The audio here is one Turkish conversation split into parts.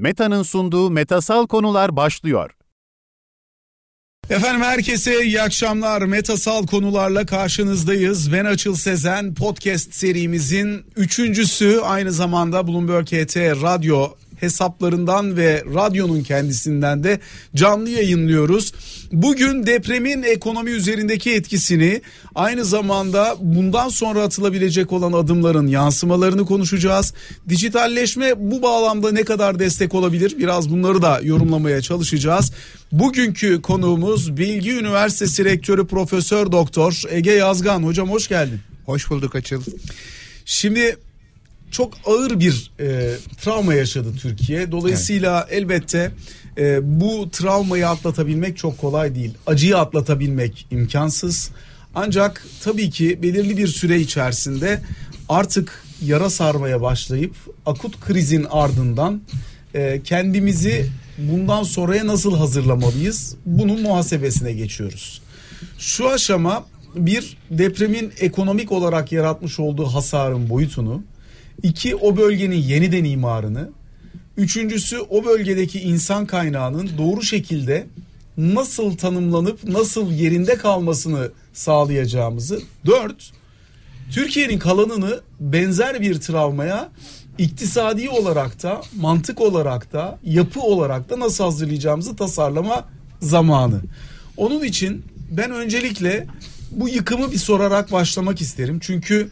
Meta'nın sunduğu Metasal Konular başlıyor. Efendim herkese iyi akşamlar. Metasal konularla karşınızdayız. Ben Açıl Sezen podcast serimizin üçüncüsü aynı zamanda Bloomberg HT Radyo hesaplarından ve radyonun kendisinden de canlı yayınlıyoruz. Bugün depremin ekonomi üzerindeki etkisini aynı zamanda bundan sonra atılabilecek olan adımların yansımalarını konuşacağız. Dijitalleşme bu bağlamda ne kadar destek olabilir? Biraz bunları da yorumlamaya çalışacağız. Bugünkü konuğumuz Bilgi Üniversitesi Rektörü Profesör Doktor Ege Yazgan. Hocam hoş geldin. Hoş bulduk Açıl. Şimdi çok ağır bir e, travma yaşadı Türkiye. Dolayısıyla evet. elbette e, bu travmayı atlatabilmek çok kolay değil. Acıyı atlatabilmek imkansız. Ancak tabii ki belirli bir süre içerisinde artık yara sarmaya başlayıp akut krizin ardından e, kendimizi bundan sonraya nasıl hazırlamalıyız? Bunun muhasebesine geçiyoruz. Şu aşama bir depremin ekonomik olarak yaratmış olduğu hasarın boyutunu, İki o bölgenin yeniden imarını. Üçüncüsü o bölgedeki insan kaynağının doğru şekilde nasıl tanımlanıp nasıl yerinde kalmasını sağlayacağımızı. Dört, Türkiye'nin kalanını benzer bir travmaya iktisadi olarak da mantık olarak da yapı olarak da nasıl hazırlayacağımızı tasarlama zamanı. Onun için ben öncelikle bu yıkımı bir sorarak başlamak isterim. Çünkü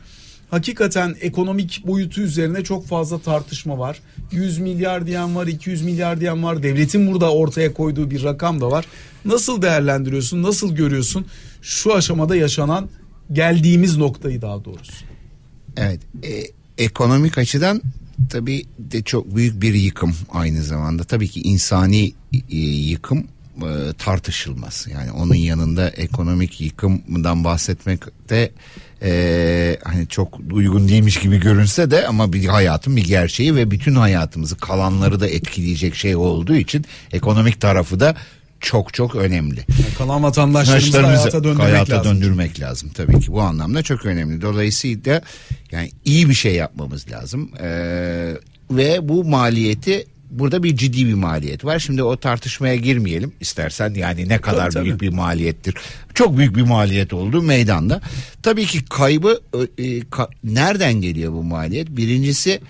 hakikaten ekonomik boyutu üzerine çok fazla tartışma var. 100 milyar diyen var, 200 milyar diyen var. Devletin burada ortaya koyduğu bir rakam da var. Nasıl değerlendiriyorsun, nasıl görüyorsun şu aşamada yaşanan geldiğimiz noktayı daha doğrusu? Evet, e, ekonomik açıdan tabii de çok büyük bir yıkım aynı zamanda. Tabii ki insani e, yıkım e, tartışılmaz. Yani onun yanında ekonomik yıkımdan bahsetmek de e, hani çok uygun değilmiş gibi görünse de ama bir hayatın bir gerçeği ve bütün hayatımızı kalanları da etkileyecek şey olduğu için ekonomik tarafı da çok çok önemli. Yani kalan vatandaşlarımızı hayata döndürmek hayata lazım. döndürmek lazım tabii ki. Bu anlamda çok önemli. Dolayısıyla yani iyi bir şey yapmamız lazım. Ee, ve bu maliyeti burada bir ciddi bir maliyet var. Şimdi o tartışmaya girmeyelim istersen yani ne kadar tabii, büyük tabii. bir maliyettir. Çok büyük bir maliyet oldu meydanda. Tabii ki kaybı e, ka, nereden geliyor bu maliyet? Birincisi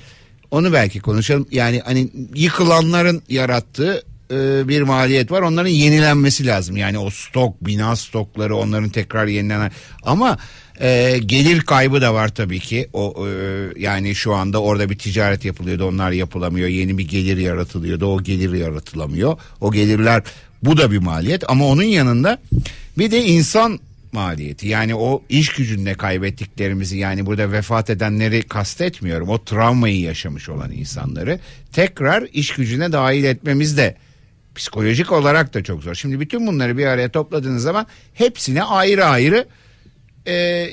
onu belki konuşalım. Yani hani yıkılanların yarattığı e, bir maliyet var. Onların yenilenmesi lazım. Yani o stok, bina stokları onların tekrar yenilenen ama e, gelir kaybı da var tabii ki. O e, yani şu anda orada bir ticaret yapılıyordu. Onlar yapılamıyor. Yeni bir gelir yaratılıyordu. O gelir yaratılamıyor. O gelirler bu da bir maliyet ama onun yanında bir de insan maliyeti. Yani o iş gücünde kaybettiklerimizi yani burada vefat edenleri kastetmiyorum. O travmayı yaşamış olan insanları tekrar iş gücüne dahil etmemiz de psikolojik olarak da çok zor. Şimdi bütün bunları bir araya topladığınız zaman hepsine ayrı ayrı e,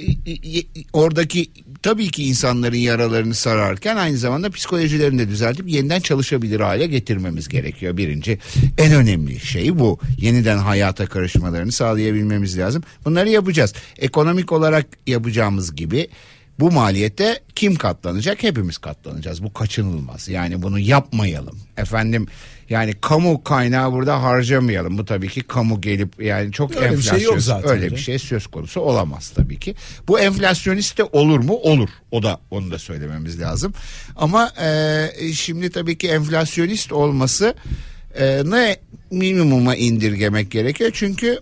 oradaki tabii ki insanların yaralarını sararken aynı zamanda psikolojilerini de düzeltip yeniden çalışabilir hale getirmemiz gerekiyor. Birinci en önemli şey bu. Yeniden hayata karışmalarını sağlayabilmemiz lazım. Bunları yapacağız. Ekonomik olarak yapacağımız gibi bu maliyete kim katlanacak? Hepimiz katlanacağız. Bu kaçınılmaz. Yani bunu yapmayalım. Efendim yani kamu kaynağı burada harcamayalım. Bu tabii ki kamu gelip yani çok öyle enflasyon bir şey yok zaten öyle bir şey söz konusu olamaz tabii ki. Bu enflasyonist de olur mu? Olur. O da onu da söylememiz lazım. Ama e, şimdi tabii ki enflasyonist olması e, ne minimuma indirgemek gerekiyor. Çünkü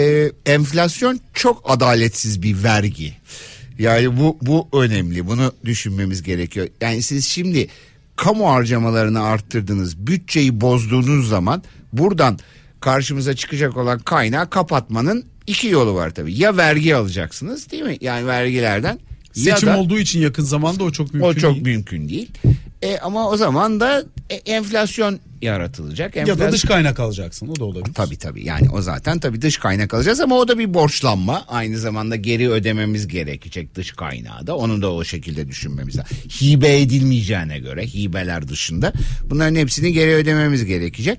e, enflasyon çok adaletsiz bir vergi. Yani bu bu önemli. Bunu düşünmemiz gerekiyor. Yani siz şimdi kamu harcamalarını arttırdınız, bütçeyi bozduğunuz zaman buradan karşımıza çıkacak olan kaynağı kapatmanın iki yolu var tabii. Ya vergi alacaksınız değil mi? Yani vergilerden Seçim ya da, olduğu için yakın zamanda o çok mümkün o çok değil. mümkün değil. E, ama o zaman da e, enflasyon yaratılacak. Enflasyon... Ya da dış kaynak alacaksın o da olabilir. Tabii tabii yani o zaten tabii dış kaynak alacağız ama o da bir borçlanma. Aynı zamanda geri ödememiz gerekecek dış kaynağı da. Onu da o şekilde düşünmemiz lazım. Hibe edilmeyeceğine göre hibeler dışında bunların hepsini geri ödememiz gerekecek.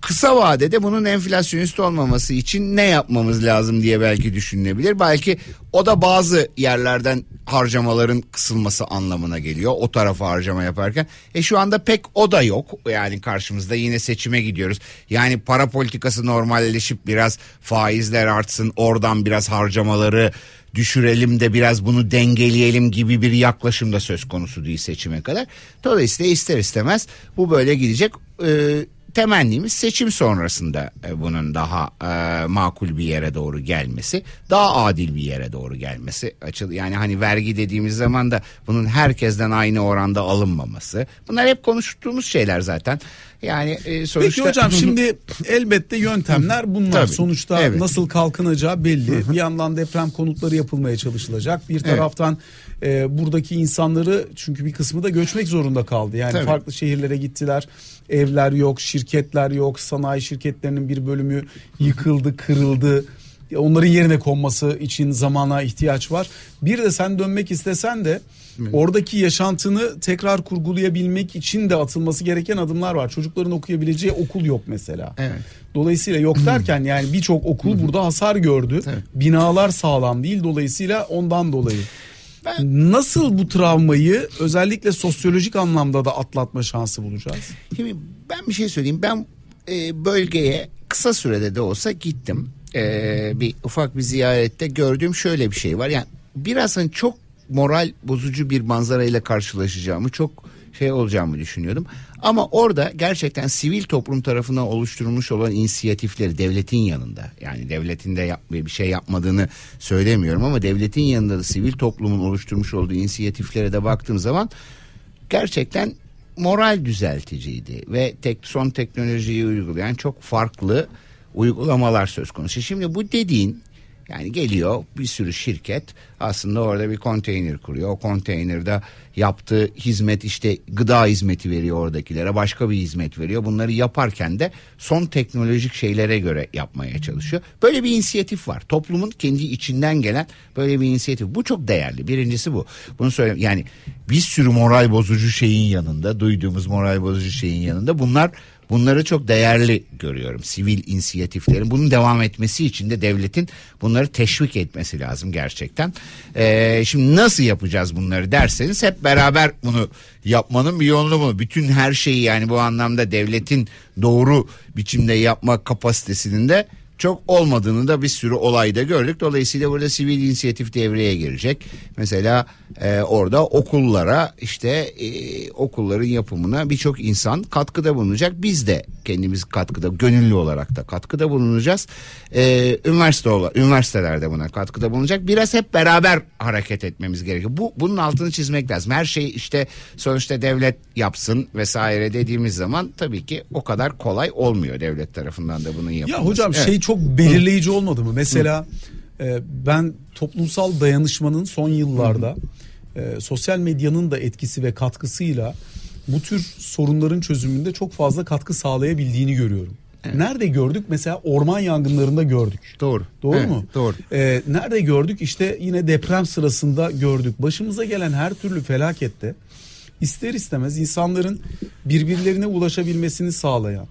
Kısa vadede bunun enflasyonist olmaması için ne yapmamız lazım diye belki düşünülebilir. Belki o da bazı yerlerden harcamaların kısılması anlamına geliyor. O tarafa harcama yaparken. E şu anda pek o da yok. Yani karşımızda yine seçime gidiyoruz. Yani para politikası normalleşip biraz faizler artsın. Oradan biraz harcamaları düşürelim de biraz bunu dengeleyelim gibi bir yaklaşım da söz konusu değil seçime kadar. Dolayısıyla ister istemez bu böyle gidecek. Ee, temennimiz seçim sonrasında e, bunun daha e, makul bir yere doğru gelmesi, daha adil bir yere doğru gelmesi açıl yani hani vergi dediğimiz zaman da bunun herkesten aynı oranda alınmaması. Bunlar hep konuştuğumuz şeyler zaten. Yani e, sonuçta Peki hocam şimdi elbette yöntemler bunlar. Tabii, Sonuçta evet. nasıl kalkınacağı belli. bir yandan deprem konutları yapılmaya çalışılacak. Bir taraftan e, buradaki insanları çünkü bir kısmı da göçmek zorunda kaldı. Yani Tabii. farklı şehirlere gittiler. Evler yok, şirketler yok. Sanayi şirketlerinin bir bölümü yıkıldı, kırıldı. Onların yerine konması için zamana ihtiyaç var. Bir de sen dönmek istesen de oradaki yaşantını tekrar kurgulayabilmek için de atılması gereken adımlar var. Çocukların okuyabileceği okul yok mesela. Evet. Dolayısıyla yok derken yani birçok okul burada hasar gördü. Tabii. Binalar sağlam değil dolayısıyla ondan dolayı. Nasıl bu travmayı özellikle sosyolojik anlamda da atlatma şansı bulacağız? Şimdi ben bir şey söyleyeyim. Ben e, bölgeye kısa sürede de olsa gittim. E, bir ufak bir ziyarette gördüğüm şöyle bir şey var. Yani biraz hani çok moral bozucu bir manzarayla karşılaşacağımı çok şey olacağımı düşünüyordum. Ama orada gerçekten sivil toplum tarafından oluşturulmuş olan inisiyatifleri devletin yanında yani devletin de yap, bir şey yapmadığını söylemiyorum ama devletin yanında da sivil toplumun oluşturmuş olduğu inisiyatiflere de baktığım zaman gerçekten moral düzelticiydi ve tek son teknolojiyi uygulayan çok farklı uygulamalar söz konusu. Şimdi bu dediğin yani geliyor bir sürü şirket aslında orada bir konteyner kuruyor. O konteynerde yaptığı hizmet işte gıda hizmeti veriyor oradakilere başka bir hizmet veriyor. Bunları yaparken de son teknolojik şeylere göre yapmaya çalışıyor. Böyle bir inisiyatif var. Toplumun kendi içinden gelen böyle bir inisiyatif. Bu çok değerli. Birincisi bu. Bunu söyle yani bir sürü moral bozucu şeyin yanında duyduğumuz moral bozucu şeyin yanında bunlar Bunları çok değerli görüyorum. Sivil inisiyatiflerin bunun devam etmesi için de devletin bunları teşvik etmesi lazım gerçekten. Ee, şimdi nasıl yapacağız bunları derseniz hep beraber bunu yapmanın bir yolunu bu. Bütün her şeyi yani bu anlamda devletin doğru biçimde yapma kapasitesinin de çok olmadığını da bir sürü olayda gördük. Dolayısıyla burada sivil inisiyatif devreye girecek. Mesela e, orada okullara işte e, okulların yapımına birçok insan katkıda bulunacak. Biz de kendimiz katkıda gönüllü olarak da katkıda bulunacağız. E, üniversite üniversitelerde buna katkıda bulunacak. Biraz hep beraber hareket etmemiz gerekiyor. Bu bunun altını çizmek lazım. Her şey işte sonuçta devlet yapsın vesaire dediğimiz zaman tabii ki o kadar kolay olmuyor devlet tarafından da bunun yapılması. Ya hocam Evet. şey çok belirleyici olmadı mı? Mesela e, ben toplumsal dayanışmanın son yıllarda e, sosyal medyanın da etkisi ve katkısıyla bu tür sorunların çözümünde çok fazla katkı sağlayabildiğini görüyorum. Nerede gördük? Mesela orman yangınlarında gördük. Doğru. Doğru Evet, mu? Doğru. Ee, nerede gördük? İşte yine deprem sırasında gördük. Başımıza gelen her türlü felakette ister istemez insanların birbirlerine ulaşabilmesini sağlayan,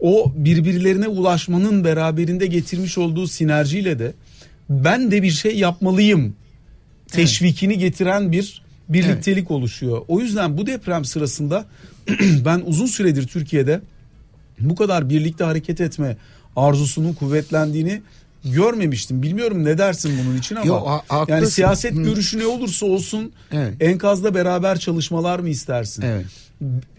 o birbirlerine ulaşmanın beraberinde getirmiş olduğu sinerjiyle de ben de bir şey yapmalıyım teşvikini getiren bir birliktelik oluşuyor. O yüzden bu deprem sırasında ben uzun süredir Türkiye'de bu kadar birlikte hareket etme arzusunun kuvvetlendiğini görmemiştim. Bilmiyorum ne dersin bunun için ama Yo, ha- yani siyaset Hı. görüşü ne olursa olsun Evet. enkazda beraber çalışmalar mı istersin? Evet.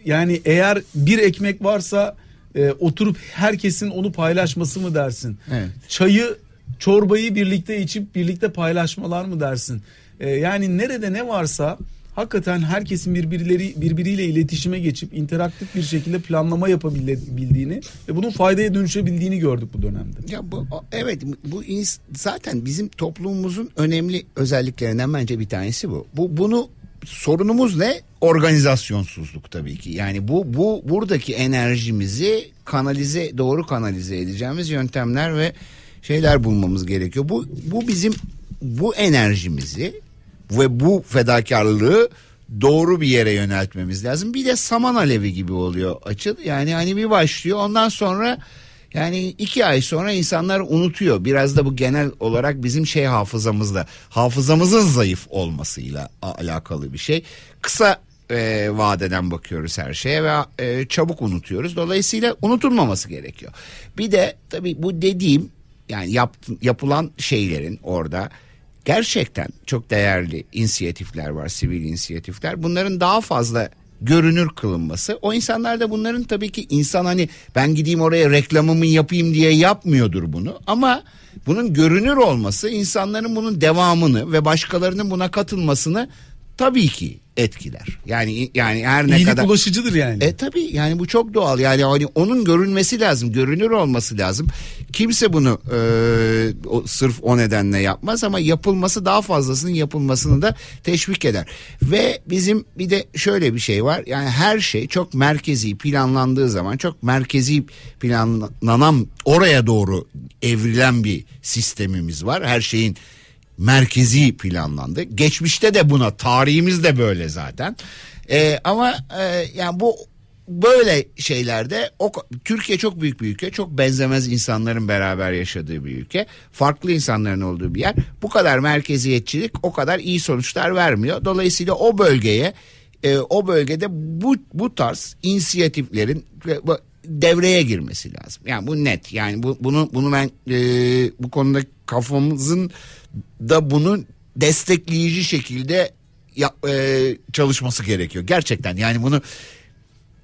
Yani eğer bir ekmek varsa e, oturup herkesin onu paylaşması mı dersin? Evet. Çayı, çorbayı birlikte içip birlikte paylaşmalar mı dersin? E, yani nerede ne varsa hakikaten herkesin birbirleri birbiriyle iletişime geçip interaktif bir şekilde planlama yapabildiğini ve bunun faydaya dönüşebildiğini gördük bu dönemde. Ya bu evet bu zaten bizim toplumumuzun önemli özelliklerinden bence bir tanesi bu. Bu bunu sorunumuz ne? Organizasyonsuzluk tabii ki. Yani bu bu buradaki enerjimizi kanalize doğru kanalize edeceğimiz yöntemler ve şeyler bulmamız gerekiyor. Bu bu bizim bu enerjimizi ve bu fedakarlığı doğru bir yere yöneltmemiz lazım. Bir de saman alevi gibi oluyor açıl. Yani hani bir başlıyor ondan sonra yani iki ay sonra insanlar unutuyor. Biraz da bu genel olarak bizim şey hafızamızla hafızamızın zayıf olmasıyla alakalı bir şey. Kısa e, vadeden bakıyoruz her şeye ve e, çabuk unutuyoruz. Dolayısıyla unutulmaması gerekiyor. Bir de tabii bu dediğim yani yap, yapılan şeylerin orada gerçekten çok değerli inisiyatifler var, sivil inisiyatifler. Bunların daha fazla görünür kılınması. O insanlar da bunların tabii ki insan hani ben gideyim oraya reklamımı yapayım diye yapmıyordur bunu. Ama bunun görünür olması insanların bunun devamını ve başkalarının buna katılmasını tabii ki etkiler. Yani yani her ne İyilik kadar ulaşıcıdır yani. e tabii yani bu çok doğal. Yani hani onun görünmesi lazım, görünür olması lazım. Kimse bunu e, o, sırf o nedenle yapmaz ama yapılması daha fazlasının yapılmasını da teşvik eder. Ve bizim bir de şöyle bir şey var. Yani her şey çok merkezi planlandığı zaman çok merkezi planlanan oraya doğru evrilen bir sistemimiz var. Her şeyin merkezi planlandı. Geçmişte de buna tarihimiz de böyle zaten. Ee, ama e, yani bu böyle şeylerde o Türkiye çok büyük bir ülke. Çok benzemez insanların beraber yaşadığı bir ülke. Farklı insanların olduğu bir yer. Bu kadar merkeziyetçilik o kadar iyi sonuçlar vermiyor. Dolayısıyla o bölgeye e, o bölgede bu bu tarz inisiyatiflerin devreye girmesi lazım. Yani bu net. Yani bu bunu bunu ben e, bu konuda kafamızın da bunu destekleyici şekilde ya, e, çalışması gerekiyor. Gerçekten yani bunu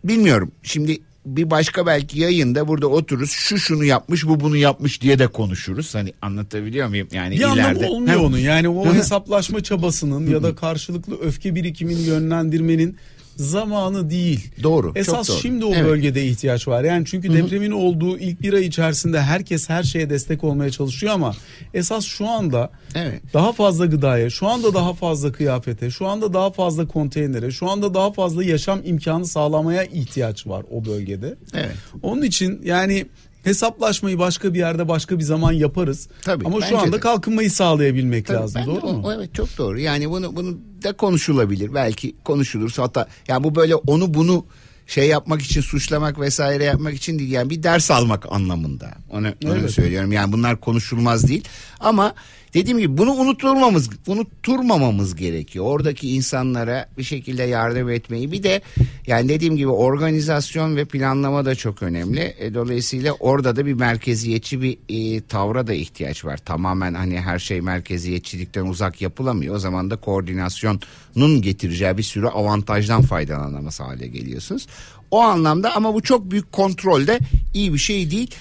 bilmiyorum. Şimdi bir başka belki yayında burada otururuz. Şu şunu yapmış, bu bunu yapmış diye de konuşuruz. Hani anlatabiliyor muyum? Yani bir ileride. anlamı olmuyor Hem- onun. Yani o hesaplaşma çabasının ya da karşılıklı öfke birikimini yönlendirmenin zamanı değil. Doğru, çok Esas doğru. şimdi o Evet. bölgede ihtiyaç var. Yani çünkü depremin olduğu ilk bir ay içerisinde herkes her şeye destek olmaya çalışıyor ama esas şu anda Evet. daha fazla gıdaya, şu anda daha fazla kıyafete, şu anda daha fazla konteynere, şu anda daha fazla yaşam imkanı sağlamaya ihtiyaç var o bölgede. Evet. Onun için yani hesaplaşmayı başka bir yerde başka bir zaman yaparız. Tabii, Ama şu anda de. kalkınmayı sağlayabilmek Tabii lazım. de Doğru o- mu? o evet çok doğru. Yani bunu bunu da konuşulabilir. Belki konuşulursa hatta yani bu böyle onu bunu şey yapmak için suçlamak vesaire yapmak için değil yani bir ders almak anlamında. Onu, onu Evet. söylüyorum. Yani bunlar konuşulmaz değil. Ama dediğim gibi bunu unutulmamız unutturmamamız gerekiyor. Oradaki insanlara bir şekilde yardım etmeyi. Bir de yani dediğim gibi organizasyon ve planlama da çok önemli. E, dolayısıyla orada da bir merkeziyetçi bir e, tavra da ihtiyaç var. Tamamen hani her şey merkeziyetçilikten uzak yapılamıyor. O zaman da koordinasyonun getireceği bir sürü avantajdan faydalanamaz hale geliyorsunuz. O anlamda ama bu çok büyük kontrolde iyi bir şey değil.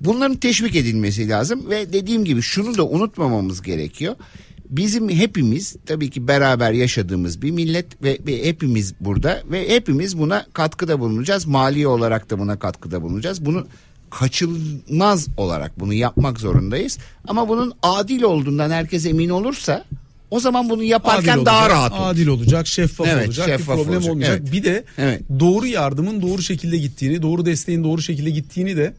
Bunların teşvik edilmesi lazım ve dediğim gibi şunu da unutmamamız gerekiyor. Bizim hepimiz tabii ki beraber yaşadığımız bir millet ve, ve hepimiz burada ve hepimiz buna katkıda bulunacağız. Mali olarak da buna katkıda bulunacağız. Bunu kaçınılmaz olarak bunu yapmak zorundayız. Ama bunun adil olduğundan herkes emin olursa o zaman bunu yaparken Adil daha olacak, rahat olur. Adil olacak, şeffaf Evet, olacak, şeffaf bir problem olacak, olmayacak. evet. Bir de Evet. doğru yardımın doğru şekilde gittiğini, doğru desteğin doğru şekilde gittiğini de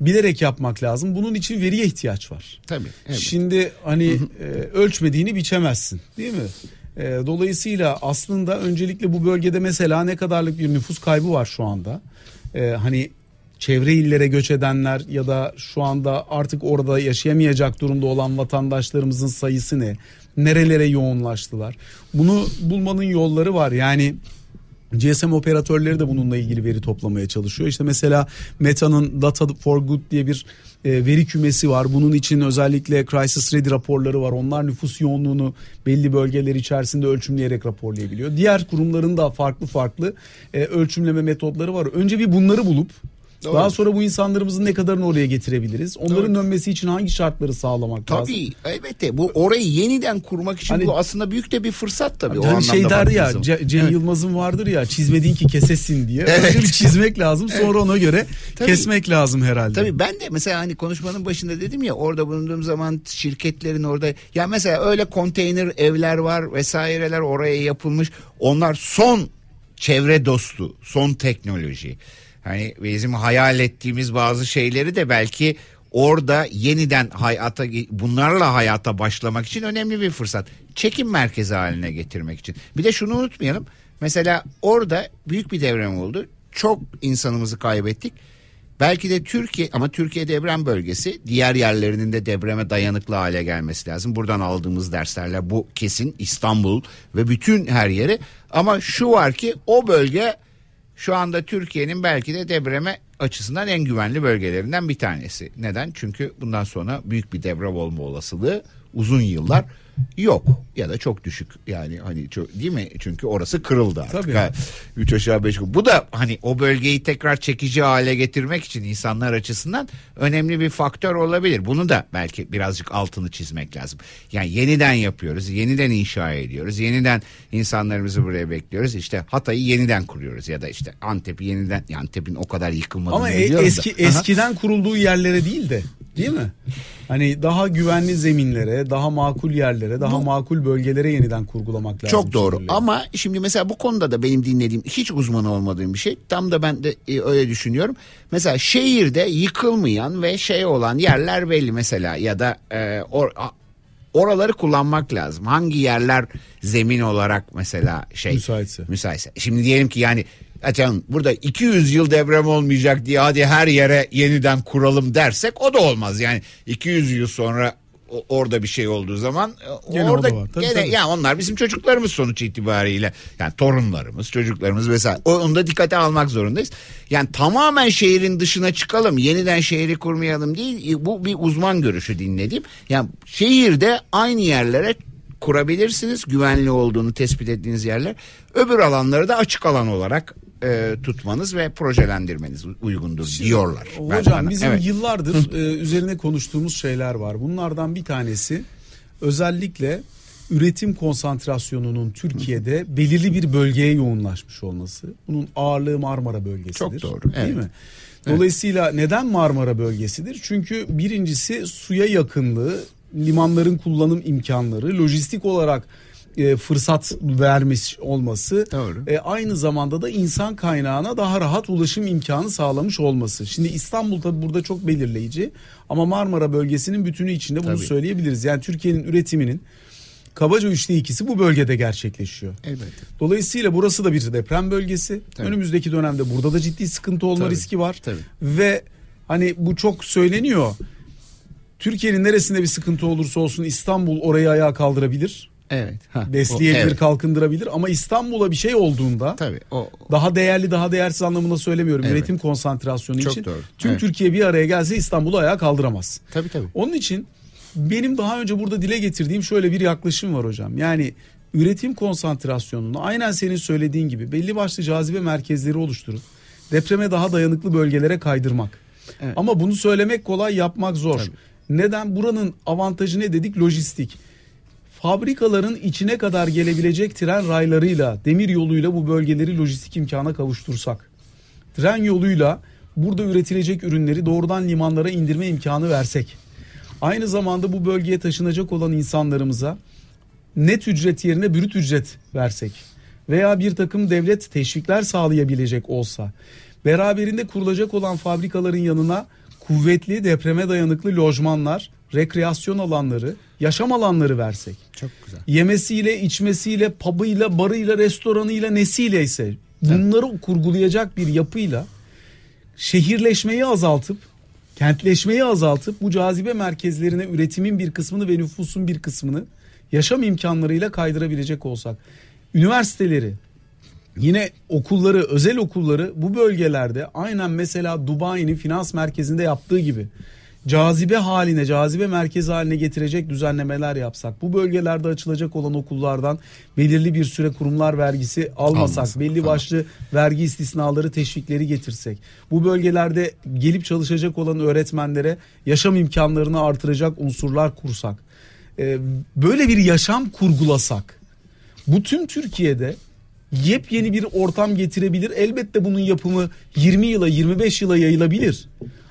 bilerek yapmak lazım. Bunun için veriye ihtiyaç var. Tabii. Evet. Şimdi hani e, ölçmediğini biçemezsin, değil mi? E, dolayısıyla aslında öncelikle bu bölgede mesela ne kadarlık bir nüfus kaybı var şu anda? E, hani çevre illere göç edenler ya da şu anda artık orada yaşayamayacak durumda olan vatandaşlarımızın sayısı ne? Nerelere yoğunlaştılar? Bunu bulmanın yolları var. Yani GSM operatörleri de bununla ilgili veri toplamaya çalışıyor. İşte mesela Meta'nın Data for Good diye bir e, veri kümesi var. Bunun için özellikle crisis ready raporları var. Onlar nüfus yoğunluğunu belli bölgeler içerisinde ölçümleyerek raporlayabiliyor. Diğer kurumların da farklı farklı e, ölçümleme metotları var. Önce bir bunları bulup Doğru. daha sonra bu insanlarımızın ne kadarını oraya getirebiliriz? Onların Doğru. dönmesi için hangi şartları sağlamak lazım? Tabii elbette bu orayı yeniden kurmak için Hani- bu aslında büyük de bir fırsat tabii. o Hani anlamda şey derdi ya. Ce- Cem Yılmaz'ın vardır ya çizmediğin ki kesesin diye. Evet. Önce bir çizmek lazım sonra ona göre Tabii. kesmek lazım herhalde. Tabii ben de mesela hani konuşmanın başında dedim ya orada bulunduğum zaman şirketlerin orada ya mesela öyle konteyner evler var vesaireler oraya yapılmış. Onlar son çevre dostu, son teknoloji. Hani bizim hayal ettiğimiz bazı şeyleri de belki orada yeniden hayata bunlarla hayata başlamak için önemli bir fırsat. Çekim merkezi haline getirmek için. Bir de şunu unutmayalım. Mesela orada büyük bir deprem oldu. Çok insanımızı kaybettik. Belki de Türkiye ama Türkiye deprem bölgesi diğer yerlerinin de depreme dayanıklı hale gelmesi lazım. Buradan aldığımız derslerle bu kesin İstanbul ve bütün her yeri. Ama şu var ki o bölge şu anda Türkiye'nin belki de depreme açısından en güvenli bölgelerinden bir tanesi. Neden? Çünkü bundan sonra büyük bir deprem olma olasılığı uzun yıllar yok ya da çok düşük yani hani çok, değil mi çünkü orası kırıldı artık. Tabii. Ha, üç aşağı beş yukarı. Bu da hani o bölgeyi tekrar çekici hale getirmek için insanlar açısından önemli bir faktör olabilir. Bunu da belki birazcık altını çizmek lazım. Yani yeniden yapıyoruz, yeniden inşa ediyoruz, yeniden insanlarımızı buraya bekliyoruz. İşte Hatay'ı yeniden kuruyoruz ya da işte Antep'i yeniden Antep'in o kadar yıkılmadığını Ama e- biliyorum da. eski eskiden kurulduğu yerlere değil de değil mi? Hani daha güvenli zeminlere, daha makul yerlere, daha makul bölgelere yeniden kurgulamak lazım. Çok doğru şehirleri. ama şimdi mesela bu konuda da benim dinlediğim hiç uzman olmadığım bir şey. Tam da ben de e, öyle düşünüyorum. Mesela şehirde yıkılmayan ve şey olan yerler belli mesela ya da e, or- oraları kullanmak lazım. Hangi yerler zemin olarak mesela şey Müsaitse. müsaitse. Şimdi diyelim ki yani Açan burada 200 yıl deprem olmayacak diye hadi her yere yeniden kuralım dersek o da olmaz. Yani 200 yıl sonra orada bir şey olduğu zaman e, Gene orada da var. Tabii, gene tabii. ya onlar bizim çocuklarımız sonuç itibariyle. Yani torunlarımız, çocuklarımız vesaire. Onu da dikkate almak zorundayız. Yani tamamen şehrin dışına çıkalım, yeniden şehri kurmayalım değil. E, Bu bir uzman görüşü dinlediğim. Yani şehirde aynı yerlere kurabilirsiniz güvenli olduğunu tespit ettiğiniz yerler. Öbür alanları da açık alan olarak e, tutmanız ve projelendirmeniz uygundur diyorlar. Ben- Hocam ben- bizim evet. yıllardır e, üzerine konuştuğumuz şeyler var. Bunlardan bir tanesi özellikle üretim konsantrasyonunun Türkiye'de belirli bir bölgeye yoğunlaşmış olması. Bunun ağırlığı Marmara bölgesidir. Çok doğru, Değil evet. mi? Dolayısıyla neden Marmara bölgesidir? Çünkü birincisi suya yakınlığı, limanların kullanım imkanları, lojistik olarak e, fırsat vermiş olması, Doğru. e, aynı zamanda da insan kaynağına daha rahat ulaşım imkanı sağlamış olması. Şimdi İstanbul tabi burada çok belirleyici ama Marmara bölgesinin bütünü içinde bunu Tabii. söyleyebiliriz. Yani Türkiye'nin üretiminin kabaca üçte ikisi bu bölgede gerçekleşiyor. Elbette. Dolayısıyla burası da bir deprem bölgesi. Tabii. Önümüzdeki dönemde burada da ciddi sıkıntı olma Tabii, riski var. tabii. Ve hani bu çok söyleniyor. Türkiye'nin neresinde bir sıkıntı olursa olsun İstanbul orayı ayağa kaldırabilir. Evet. Ha, Besleyebilir, o- evet. kalkındırabilir ama İstanbul'a bir şey olduğunda Tabii. O, daha değerli, daha değersiz anlamında söylemiyorum. Evet. Üretim konsantrasyonu Çok için. doğru. Tüm Evet. Türkiye bir araya gelse İstanbul'u ayağa kaldıramaz. tabii tabii. Onun için benim daha önce burada dile getirdiğim şöyle bir yaklaşım var hocam. Yani üretim konsantrasyonunu aynen senin söylediğin gibi belli başlı cazibe merkezleri oluşturup depreme daha dayanıklı bölgelere kaydırmak. Evet. Ama bunu söylemek kolay, yapmak zor. Tabii. Neden? Buranın avantajı ne dedik? Lojistik. Fabrikaların içine kadar gelebilecek tren raylarıyla, demir yoluyla bu bölgeleri lojistik imkana kavuştursak. Tren yoluyla burada üretilecek ürünleri doğrudan limanlara indirme imkanı versek. Aynı zamanda bu bölgeye taşınacak olan insanlarımıza net ücret yerine brüt ücret versek veya bir takım devlet teşvikler sağlayabilecek olsa beraberinde kurulacak olan fabrikaların yanına kuvvetli depreme dayanıklı lojmanlar, rekreasyon alanları, yaşam alanları versek. Çok güzel. Yemesiyle, içmesiyle, pub'ıyla, barıyla, restoranıyla nesiyle ise bunları kurgulayacak bir yapıyla şehirleşmeyi azaltıp kentleşmeyi azaltıp bu cazibe merkezlerine üretimin bir kısmını ve nüfusun bir kısmını yaşam imkanlarıyla kaydırabilecek olsak. Üniversiteleri, yine okulları, özel okulları bu bölgelerde aynen mesela Dubai'nin finans merkezinde yaptığı gibi cazibe haline, cazibe merkezi haline getirecek düzenlemeler yapsak. Bu bölgelerde açılacak olan okullardan belirli bir süre kurumlar vergisi almasak, Almasak, belli tamam. başlı vergi istisnaları, teşvikleri getirsek. Bu bölgelerde gelip çalışacak olan öğretmenlere yaşam imkanlarını artıracak unsurlar kursak. Ee, böyle bir yaşam kurgulasak. Bu tüm Türkiye'de yepyeni bir ortam getirebilir. Elbette bunun yapımı 20 yıla 25 yıla yayılabilir.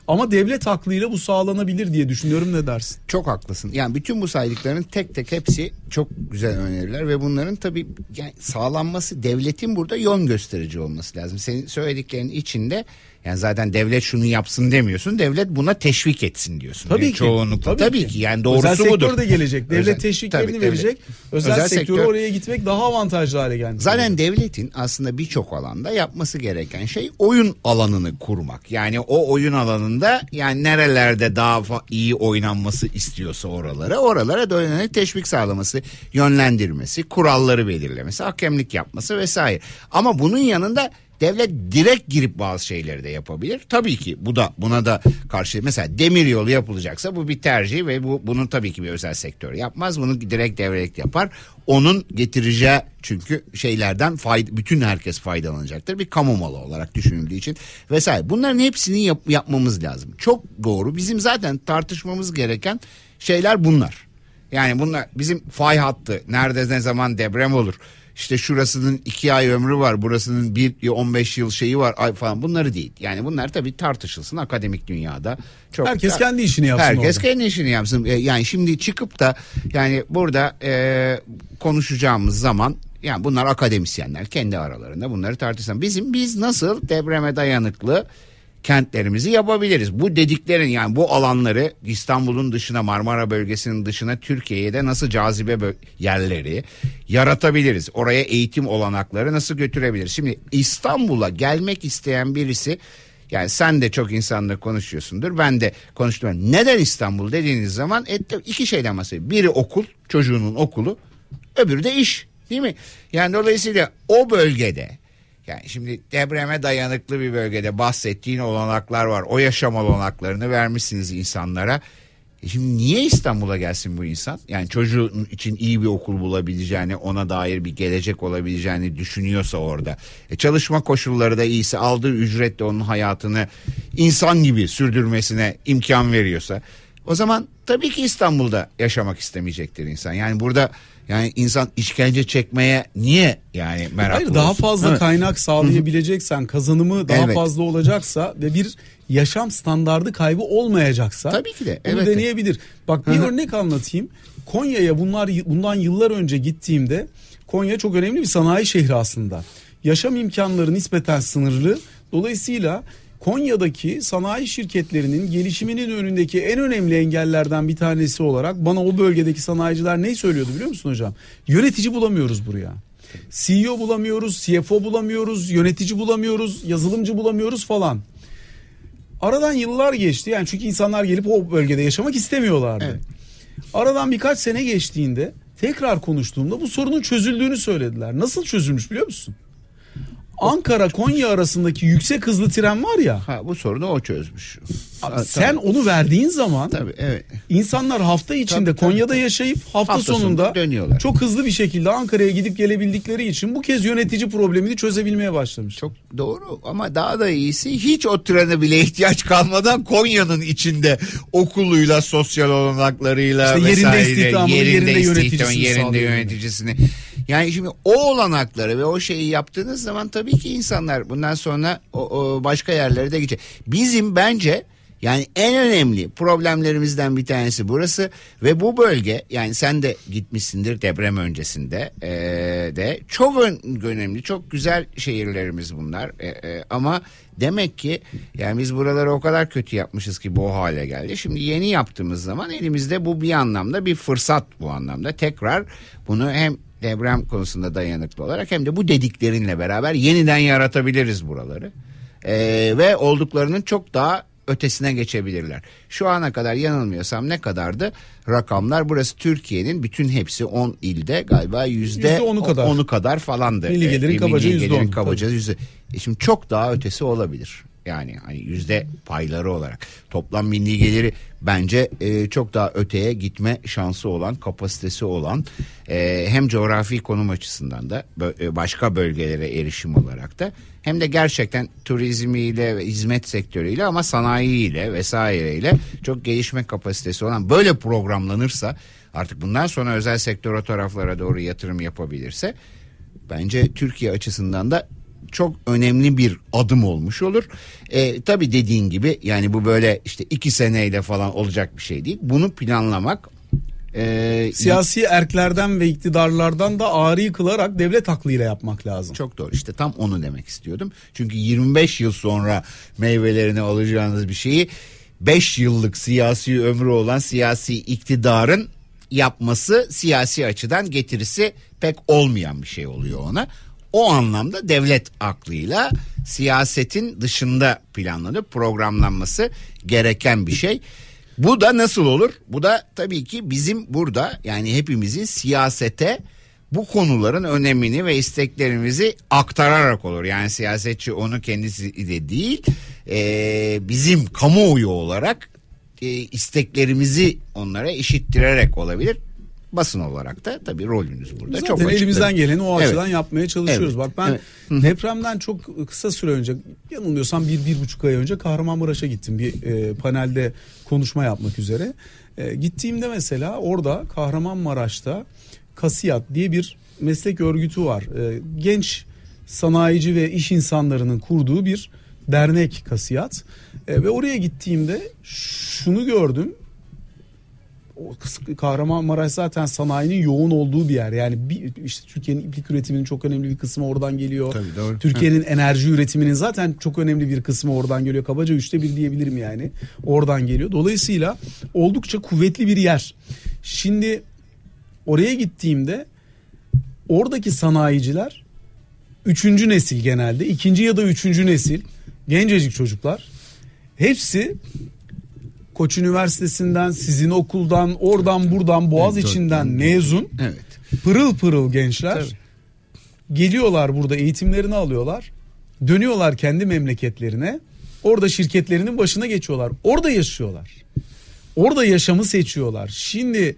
Ama devlet aklıyla bu sağlanabilir diye düşünüyorum ne dersin? Çok haklısın. Yani bütün bu saydıkların tek tek hepsi çok güzel öneriler ve bunların tabii yani sağlanması devletin burada yön gösterici olması lazım. Senin söylediklerinin içinde Yani zaten devlet şunu yapsın demiyorsun. Devlet buna teşvik etsin diyorsun. Tabii Yani ki. Çoğunlukla. Tabii, ki. Yani doğrusu özel budur. sektör de gelecek. Devlet Özel- teşviklerini tabii, verecek. Özel, Özel sektörü sektör- oraya gitmek daha avantajlı hale gelmiş. Zaten devletin aslında birçok alanda yapması gereken şey oyun alanını kurmak. Yani o oyun alanında yani nerelerde daha iyi oynanması istiyorsa oralara oralara dönerek teşvik sağlaması, yönlendirmesi, kuralları belirlemesi, hakemlik yapması vesaire. Ama bunun yanında devlet direkt girip bazı şeyleri de yapabilir. Tabii ki bu da buna da karşı mesela demir yolu yapılacaksa bu bir tercih ve bu bunun tabii ki bir özel sektör yapmaz. Bunu direkt devlet yapar. Onun getireceği çünkü şeylerden fayda, bütün herkes faydalanacaktır. Bir kamu malı olarak düşünüldüğü için vesaire. Bunların hepsini yap- yapmamız lazım. Çok doğru. Bizim zaten tartışmamız gereken şeyler bunlar. Yani bunlar bizim fay hattı nerede ne zaman deprem olur. İşte şurasının iki ay ömrü var burasının bir 15 yıl şeyi var ay falan bunları değil. Yani bunlar tabii tartışılsın akademik dünyada. Çok Herkes kendi işini yapsın Herkes orada. kendi işini yapsın. E, Yani şimdi çıkıp da yani burada e, konuşacağımız zaman yani bunlar akademisyenler kendi aralarında bunları tartışsın. Bizim biz nasıl depreme dayanıklı kentlerimizi yapabiliriz. Bu dediklerin yani bu alanları İstanbul'un dışına Marmara bölgesinin dışına Türkiye'ye de nasıl cazibe yerleri yaratabiliriz. Oraya eğitim olanakları nasıl götürebiliriz? Şimdi İstanbul'a gelmek isteyen birisi yani sen de çok insanla konuşuyorsundur. Ben de konuştum. Neden İstanbul dediğiniz zaman et, iki şeyden bahsediyor. Biri okul, çocuğunun okulu. Öbürü de iş. Değil mi? Yani dolayısıyla o bölgede yani şimdi depreme dayanıklı bir bölgede bahsettiğin olanaklar var. O yaşam olanaklarını vermişsiniz insanlara. E şimdi niye İstanbul'a gelsin bu insan? Yani çocuğun için iyi bir okul bulabileceğini, ona dair bir gelecek olabileceğini düşünüyorsa orada. E çalışma koşulları da iyiyse, aldığı ücret de onun hayatını insan gibi sürdürmesine imkan veriyorsa. O zaman tabii ki İstanbul'da yaşamak istemeyecektir insan. Yani burada yani insan işkence çekmeye niye yani meraklı Hayır daha olsun? fazla Evet. kaynak sağlayabileceksen kazanımı daha Evet. fazla olacaksa ve bir yaşam standardı kaybı olmayacaksa Tabii ki de, evet. deneyebilir. Bak bir örnek anlatayım. Konya'ya bunlar bundan yıllar önce gittiğimde Konya çok önemli bir sanayi şehri aslında. Yaşam imkanları nispeten sınırlı. Dolayısıyla Konya'daki sanayi şirketlerinin gelişiminin önündeki en önemli engellerden bir tanesi olarak bana o bölgedeki sanayiciler ne söylüyordu biliyor musun hocam? Yönetici bulamıyoruz buraya. CEO bulamıyoruz, CFO bulamıyoruz, yönetici bulamıyoruz, yazılımcı bulamıyoruz falan. Aradan yıllar geçti yani çünkü insanlar gelip o bölgede yaşamak istemiyorlardı. Evet. Aradan birkaç sene geçtiğinde tekrar konuştuğumda bu sorunun çözüldüğünü söylediler. Nasıl çözülmüş biliyor musun? Ankara Konya arasındaki yüksek hızlı tren var ya. Ha, bu sorunu o çözmüş. Ha, Sen onu verdiğin zaman tabii evet. insanlar hafta içinde Tabii, tabii, Konya'da tabii. yaşayıp hafta, Hafta sonu sonunda dönüyorlar. çok hızlı bir şekilde Ankara'ya gidip gelebildikleri için bu kez yönetici problemini çözebilmeye başlamış. Çok doğru ama daha da iyisi hiç o trene bile ihtiyaç kalmadan Konya'nın içinde okuluyla, sosyal olanaklarıyla İşte yerinde vesaire, istihdamını, yerinde istihdam, yöneticisini yerinde yöneticisini. Yani şimdi o olanakları ve o şeyi yaptığınız zaman tabii ki insanlar bundan sonra o, o başka yerlere de gidecek. Bizim bence yani en önemli problemlerimizden bir tanesi burası ve bu bölge yani sen de gitmişsindir deprem öncesinde eee, de çok ön- önemli çok güzel şehirlerimiz bunlar E, e, ama demek ki yani biz buraları o kadar kötü yapmışız ki bu hale geldi. Şimdi yeni yaptığımız zaman elimizde bu bir anlamda bir fırsat bu anlamda tekrar bunu hem deprem konusunda dayanıklı olarak hem de bu dediklerinle beraber yeniden yaratabiliriz buraları. Ee, ve olduklarının çok daha ötesine geçebilirler. Şu ana kadar yanılmıyorsam ne kadardı rakamlar burası Türkiye'nin bütün hepsi 10 ilde galiba yüzde Yüzde onu kadar. onu kadar falandı. Milli gelirin Ee, kabaca yüzde gelirin on, kabaca yüzde. E şimdi çok daha ötesi olabilir. Yani hani yüzde payları olarak. Toplam milli geliri bence e, çok daha öteye gitme şansı olan kapasitesi olan e, hem coğrafi konum açısından da e, başka bölgelere erişim olarak da hem de gerçekten turizmiyle ve hizmet sektörüyle ama sanayiyle vesaireyle çok gelişme kapasitesi olan böyle programlanırsa artık bundan sonra özel sektör o taraflara doğru yatırım yapabilirse bence Türkiye açısından da çok önemli bir adım olmuş olur. E, tabii dediğin gibi yani bu böyle işte iki seneyle falan olacak bir şey değil. Bunu planlamak e, Siyasi erklerden ve iktidarlardan da ağrı yıkılarak devlet aklıyla yapmak lazım. Çok doğru işte tam onu demek istiyordum. Çünkü 25 yıl sonra meyvelerini alacağınız bir şeyi 5 yıllık siyasi ömrü olan siyasi iktidarın yapması siyasi açıdan getirisi pek olmayan bir şey oluyor ona. O anlamda devlet aklıyla siyasetin dışında planlanıp programlanması gereken bir şey. Bu da nasıl olur? Bu da tabii ki bizim burada yani hepimizin siyasete bu konuların önemini ve isteklerimizi aktararak olur. Yani siyasetçi onu kendisi de değil e, bizim kamuoyu olarak e, isteklerimizi onlara işittirerek olabilir. Basın olarak da tabii rolünüz burada Zaten çok açık. elimizden geleni o Evet. açıdan yapmaya çalışıyoruz. Evet. Bak ben Evet. depremden çok kısa süre önce yanılmıyorsam bir, bir buçuk ay önce Kahramanmaraş'a gittim bir e, panelde konuşma yapmak üzere. E, gittiğimde mesela orada Kahramanmaraş'ta Kasiyat diye bir meslek örgütü var. E, genç sanayici ve iş insanlarının kurduğu bir dernek Kasiyat. E, ve oraya gittiğimde şunu gördüm o Kahramanmaraş zaten sanayinin yoğun olduğu bir yer. Yani bir, işte Türkiye'nin iplik üretiminin çok önemli bir kısmı oradan geliyor. Tabii, doğru. Türkiye'nin enerji üretiminin zaten çok önemli bir kısmı oradan geliyor. Kabaca üçte bir diyebilirim yani. Oradan geliyor. Dolayısıyla oldukça kuvvetli bir yer. Şimdi oraya gittiğimde oradaki sanayiciler üçüncü nesil genelde. ikinci ya da üçüncü nesil gencecik çocuklar. Hepsi Koç Üniversitesi'nden, sizin okuldan, oradan buradan, Boğaz Evet, içinden mezun. Evet. Pırıl pırıl gençler. Geliyorlar burada eğitimlerini alıyorlar. Dönüyorlar kendi memleketlerine. Orada şirketlerinin başına geçiyorlar. Orada yaşıyorlar. Orada yaşamı seçiyorlar. Şimdi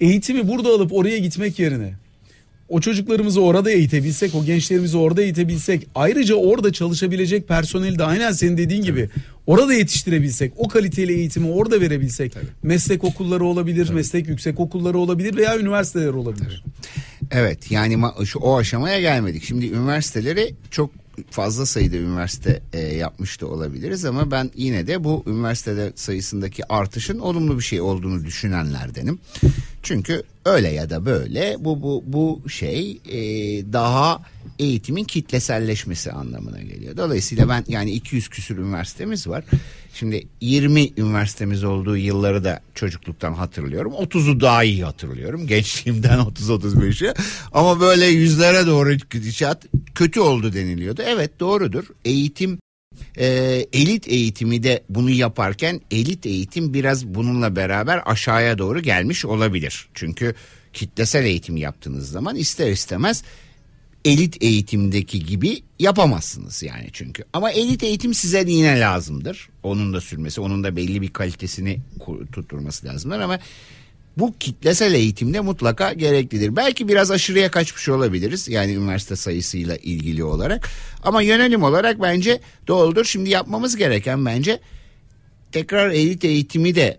eğitimi burada alıp oraya gitmek yerine o çocuklarımızı orada eğitebilsek, o gençlerimizi orada eğitebilsek, ayrıca orada çalışabilecek personeli de aynen senin dediğin gibi orada yetiştirebilsek, o kaliteli eğitimi orada verebilsek, meslek okulları olabilir, meslek yüksek okulları olabilir veya üniversiteler olabilir. Evet yani şu, o aşamaya gelmedik. Şimdi üniversiteleri çok fazla sayıda üniversite e, yapmış da olabiliriz ama ben yine de bu üniversitede sayısındaki artışın olumlu bir şey olduğunu düşünenlerdenim. Çünkü öyle ya da böyle bu bu bu şey e, daha eğitimin kitleselleşmesi anlamına geliyor. Dolayısıyla ben yani 200 küsür üniversitemiz var. Şimdi 20 üniversitemiz olduğu yılları da çocukluktan hatırlıyorum. 30'u daha iyi hatırlıyorum. Gençliğimden 30-35'e. Ama böyle yüzlere doğru gidişat kötü oldu deniliyordu. Evet doğrudur. Eğitim e, elit eğitimi de bunu yaparken elit eğitim biraz bununla beraber aşağıya doğru gelmiş olabilir. Çünkü kitlesel eğitim yaptığınız zaman ister istemez elit eğitimdeki gibi yapamazsınız yani çünkü. Ama elit eğitim size yine lazımdır. Onun da sürmesi, onun da belli bir kalitesini tutturması lazımdır ama bu kitlesel eğitimde mutlaka gereklidir. Belki biraz aşırıya kaçmış olabiliriz yani üniversite sayısıyla ilgili olarak. Ama yönelim olarak bence doğrudur. Şimdi yapmamız gereken bence tekrar elit eğitimi de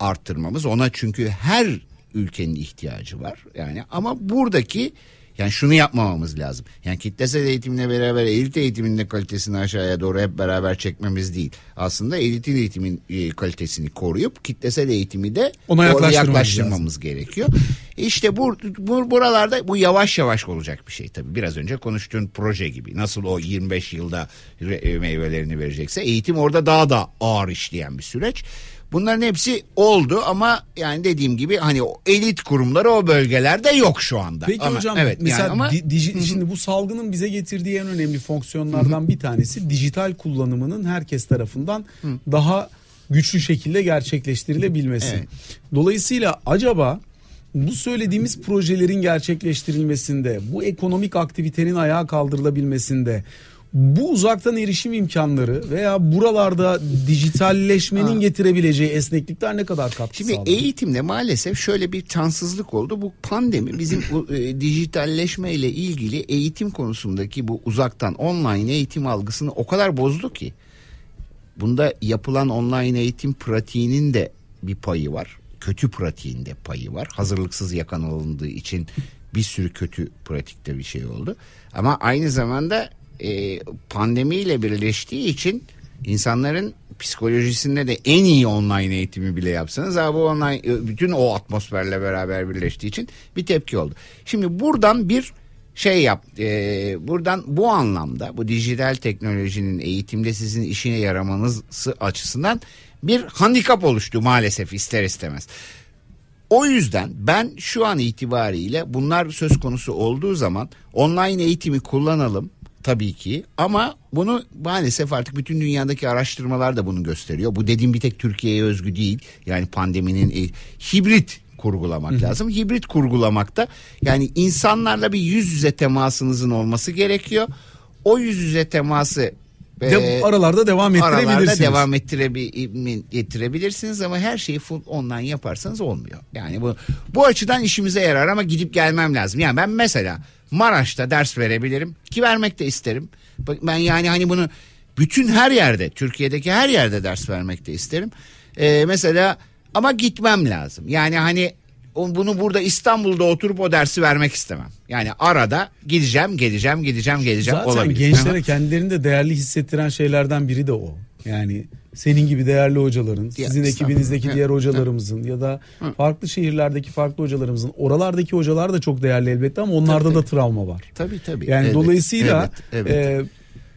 arttırmamız. Ona çünkü her ülkenin ihtiyacı var. Yani ama buradaki yani şunu yapmamamız lazım. Yani kitlesel eğitimle beraber elit eğitimin de kalitesini aşağıya doğru hep beraber çekmemiz değil. Aslında elitin eğitimin e, kalitesini koruyup kitlesel eğitimi de Ona yaklaştırmamız yaklaştırmamız gerekiyor. İşte bu, bu buralarda bu yavaş yavaş olacak bir şey tabii. Biraz önce konuştuğun proje gibi. Nasıl o 25 yılda e, meyvelerini verecekse eğitim orada daha da ağır işleyen bir süreç. Bunların hepsi oldu ama yani dediğim gibi hani o elit kurumları o bölgelerde yok şu anda. Peki Ama- hocam evet, mesela yani ama di- diji- şimdi bu salgının bize getirdiği en önemli fonksiyonlardan bir tanesi dijital kullanımının herkes tarafından daha güçlü şekilde gerçekleştirilebilmesi. Evet. Dolayısıyla acaba bu söylediğimiz projelerin gerçekleştirilmesinde, bu ekonomik aktivitenin ayağa kaldırılabilmesinde bu uzaktan erişim imkanları veya buralarda dijitalleşmenin getirebileceği esneklikler ne kadar katkı Şimdi sağladı? eğitimde maalesef şöyle bir şanssızlık oldu. Bu pandemi bizim bu, e, dijitalleşme ile ilgili eğitim konusundaki bu uzaktan online eğitim algısını o kadar bozdu ki. Bunda yapılan online eğitim pratiğinin de bir payı var. Kötü pratiğinde payı var. Hazırlıksız yakalanıldığı için bir sürü kötü pratikte bir şey oldu. Ama aynı zamanda e, pandemiyle birleştiği için insanların psikolojisinde de en iyi online eğitimi bile yapsanız abi online e, bütün o atmosferle beraber birleştiği için bir tepki oldu. Şimdi buradan bir şey yap e, buradan bu anlamda bu dijital teknolojinin eğitimde sizin işine yaramanızı açısından bir handikap oluştu maalesef ister istemez. O yüzden ben şu an itibariyle bunlar söz konusu olduğu zaman online eğitimi kullanalım tabii ki ama bunu maalesef artık bütün dünyadaki araştırmalar da bunu gösteriyor. Bu dediğim bir tek Türkiye'ye özgü değil. Yani pandeminin e, hibrit kurgulamak lazım. Hibrit kurgulamakta yani insanlarla bir yüz yüze temasınızın olması gerekiyor. O yüz yüze teması De, aralarda devam ettirebilirsiniz. Aralarda devam ettirebi- ettirebilirsiniz ama her şeyi full online yaparsanız olmuyor. Yani bu bu açıdan işimize yarar ama gidip gelmem lazım. Yani ben mesela Maraş'ta ders verebilirim ki vermek de isterim. Bak Ben yani hani bunu bütün her yerde Türkiye'deki her yerde ders vermek de isterim. Ee, mesela ama gitmem lazım. Yani hani bunu burada İstanbul'da oturup o dersi vermek istemem. Yani arada gideceğim, geleceğim, gideceğim, geleceğim Zaten olabilir. gençlere Ama- kendilerini de değerli hissettiren şeylerden biri de o. Yani senin gibi değerli hocaların, sizin estağfurullah. ekibinizdeki diğer hocalarımızın ya da farklı şehirlerdeki farklı hocalarımızın, oralardaki hocalar da çok değerli elbette ama onlarda Tabii, da tabii. travma var. Tabii tabii. Yani Evet, dolayısıyla evet, evet. e,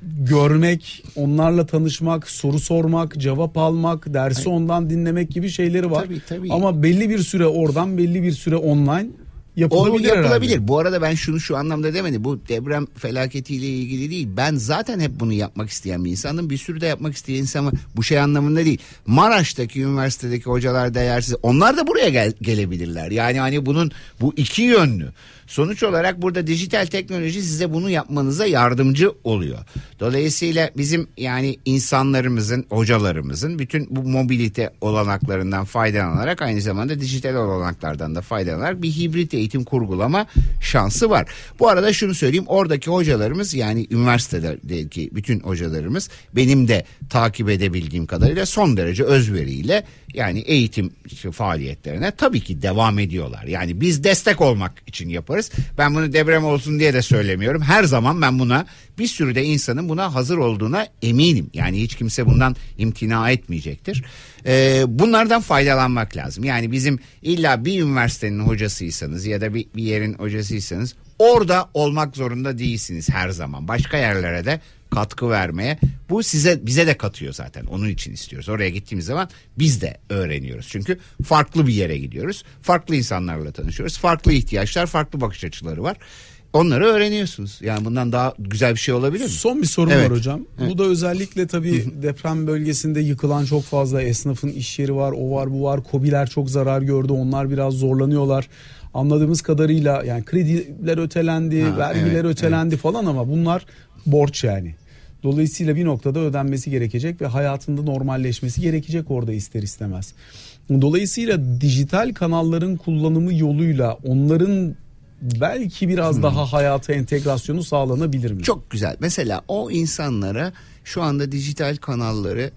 görmek, onlarla tanışmak, soru sormak, cevap almak, dersi ondan dinlemek gibi şeyleri var. Tabii, tabii. Ama belli bir süre oradan, belli bir süre online yapılabilir. yapılabilir. herhalde. Bu arada ben şunu şu anlamda demedim. Bu deprem felaketiyle ilgili değil. Ben zaten hep bunu yapmak isteyen bir insanım. Bir sürü de yapmak isteyen insanım. Bu şey anlamında değil. Maraş'taki üniversitedeki hocalar değersiz. Onlar da buraya gel- gelebilirler. Yani hani bunun bu iki yönlü. Sonuç olarak burada dijital teknoloji size bunu yapmanıza yardımcı oluyor. Dolayısıyla bizim yani insanlarımızın, hocalarımızın bütün bu mobilite olanaklarından faydalanarak aynı zamanda dijital olanaklardan da faydalanarak bir hibrit eğitim kurgulama şansı var. Bu arada şunu söyleyeyim oradaki hocalarımız yani üniversitedeki bütün hocalarımız benim de takip edebildiğim kadarıyla son derece özveriyle yani eğitim faaliyetlerine tabii ki devam ediyorlar. Yani biz destek olmak için yaparız. Ben bunu deprem olsun diye de söylemiyorum. Her zaman ben buna bir sürü de insanın buna hazır olduğuna eminim. Yani hiç kimse bundan imtina etmeyecektir. Ee, bunlardan faydalanmak lazım. Yani bizim illa bir üniversitenin hocasıysanız ya da bir, bir yerin hocasıysanız orada olmak zorunda değilsiniz her zaman. Başka yerlere de katkı vermeye bu size bize de katıyor zaten onun için istiyoruz oraya gittiğimiz zaman biz de öğreniyoruz çünkü farklı bir yere gidiyoruz farklı insanlarla tanışıyoruz farklı ihtiyaçlar farklı bakış açıları var onları öğreniyorsunuz yani bundan daha güzel bir şey olabilir mi? Son bir sorum Evet. var hocam. Bu da özellikle tabii deprem bölgesinde yıkılan çok fazla esnafın iş yeri var, o var, bu var. Kobiler çok zarar gördü. Onlar biraz zorlanıyorlar. Anladığımız kadarıyla yani krediler ötelendi, Ha, vergiler evet, ötelendi falan ama bunlar borç yani. Dolayısıyla bir noktada ödenmesi gerekecek ve hayatında normalleşmesi gerekecek orada ister istemez. Dolayısıyla dijital kanalların kullanımı yoluyla onların belki biraz daha hayata entegrasyonu sağlanabilir mi? Çok güzel. Mesela o insanlara şu anda dijital kanalları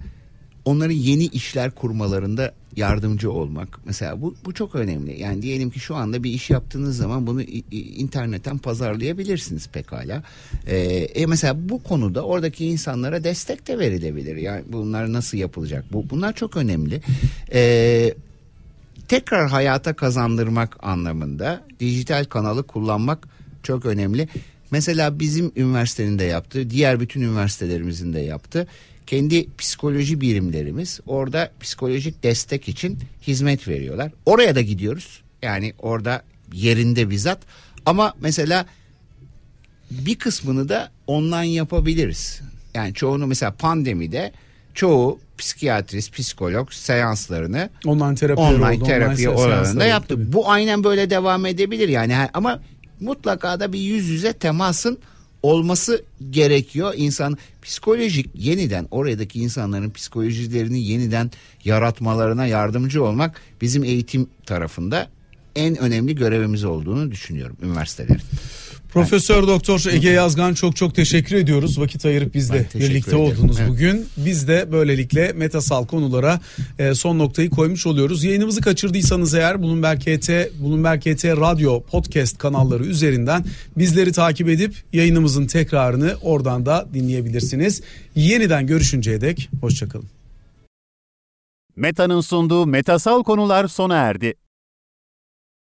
onların yeni işler kurmalarında yardımcı olmak. Mesela bu, bu çok önemli. Yani diyelim ki şu anda bir iş yaptığınız zaman bunu internetten pazarlayabilirsiniz pekala. Ee, e mesela bu konuda oradaki insanlara destek de verilebilir. Yani bunlar nasıl yapılacak? Bu bunlar çok önemli. Ee, tekrar hayata kazandırmak anlamında dijital kanalı kullanmak çok önemli. Mesela bizim üniversitenin de yaptığı, diğer bütün üniversitelerimizin de yaptığı kendi psikoloji birimlerimiz orada psikolojik destek için hizmet veriyorlar. Oraya da gidiyoruz. Yani orada yerinde bizzat ama mesela bir kısmını da online yapabiliriz. Yani çoğunu mesela pandemide çoğu psikiyatrist, psikolog seanslarını Online terapi online oldu, terapi online oranında yaptı. tabii. Bu aynen böyle devam edebilir yani ama mutlaka da bir yüz yüze temasın olması gerekiyor. İnsan psikolojik yeniden oradaki insanların psikolojilerini yeniden yaratmalarına yardımcı olmak bizim eğitim tarafında en önemli görevimiz olduğunu düşünüyorum üniversitelerin. Profesör Doktor Ege Yazgan çok çok teşekkür ediyoruz. Vakit ayırıp bizle birlikte ederim. oldunuz Evet. bugün. Biz de böylelikle metasal konulara e, son noktayı koymuş oluyoruz. Yayınımızı kaçırdıysanız eğer Bloomberg KT, Bloomberg KT Radyo podcast kanalları üzerinden bizleri takip edip yayınımızın tekrarını oradan da dinleyebilirsiniz. Yeniden görüşünceye dek hoşçakalın. Meta'nın sunduğu metasal konular sona erdi.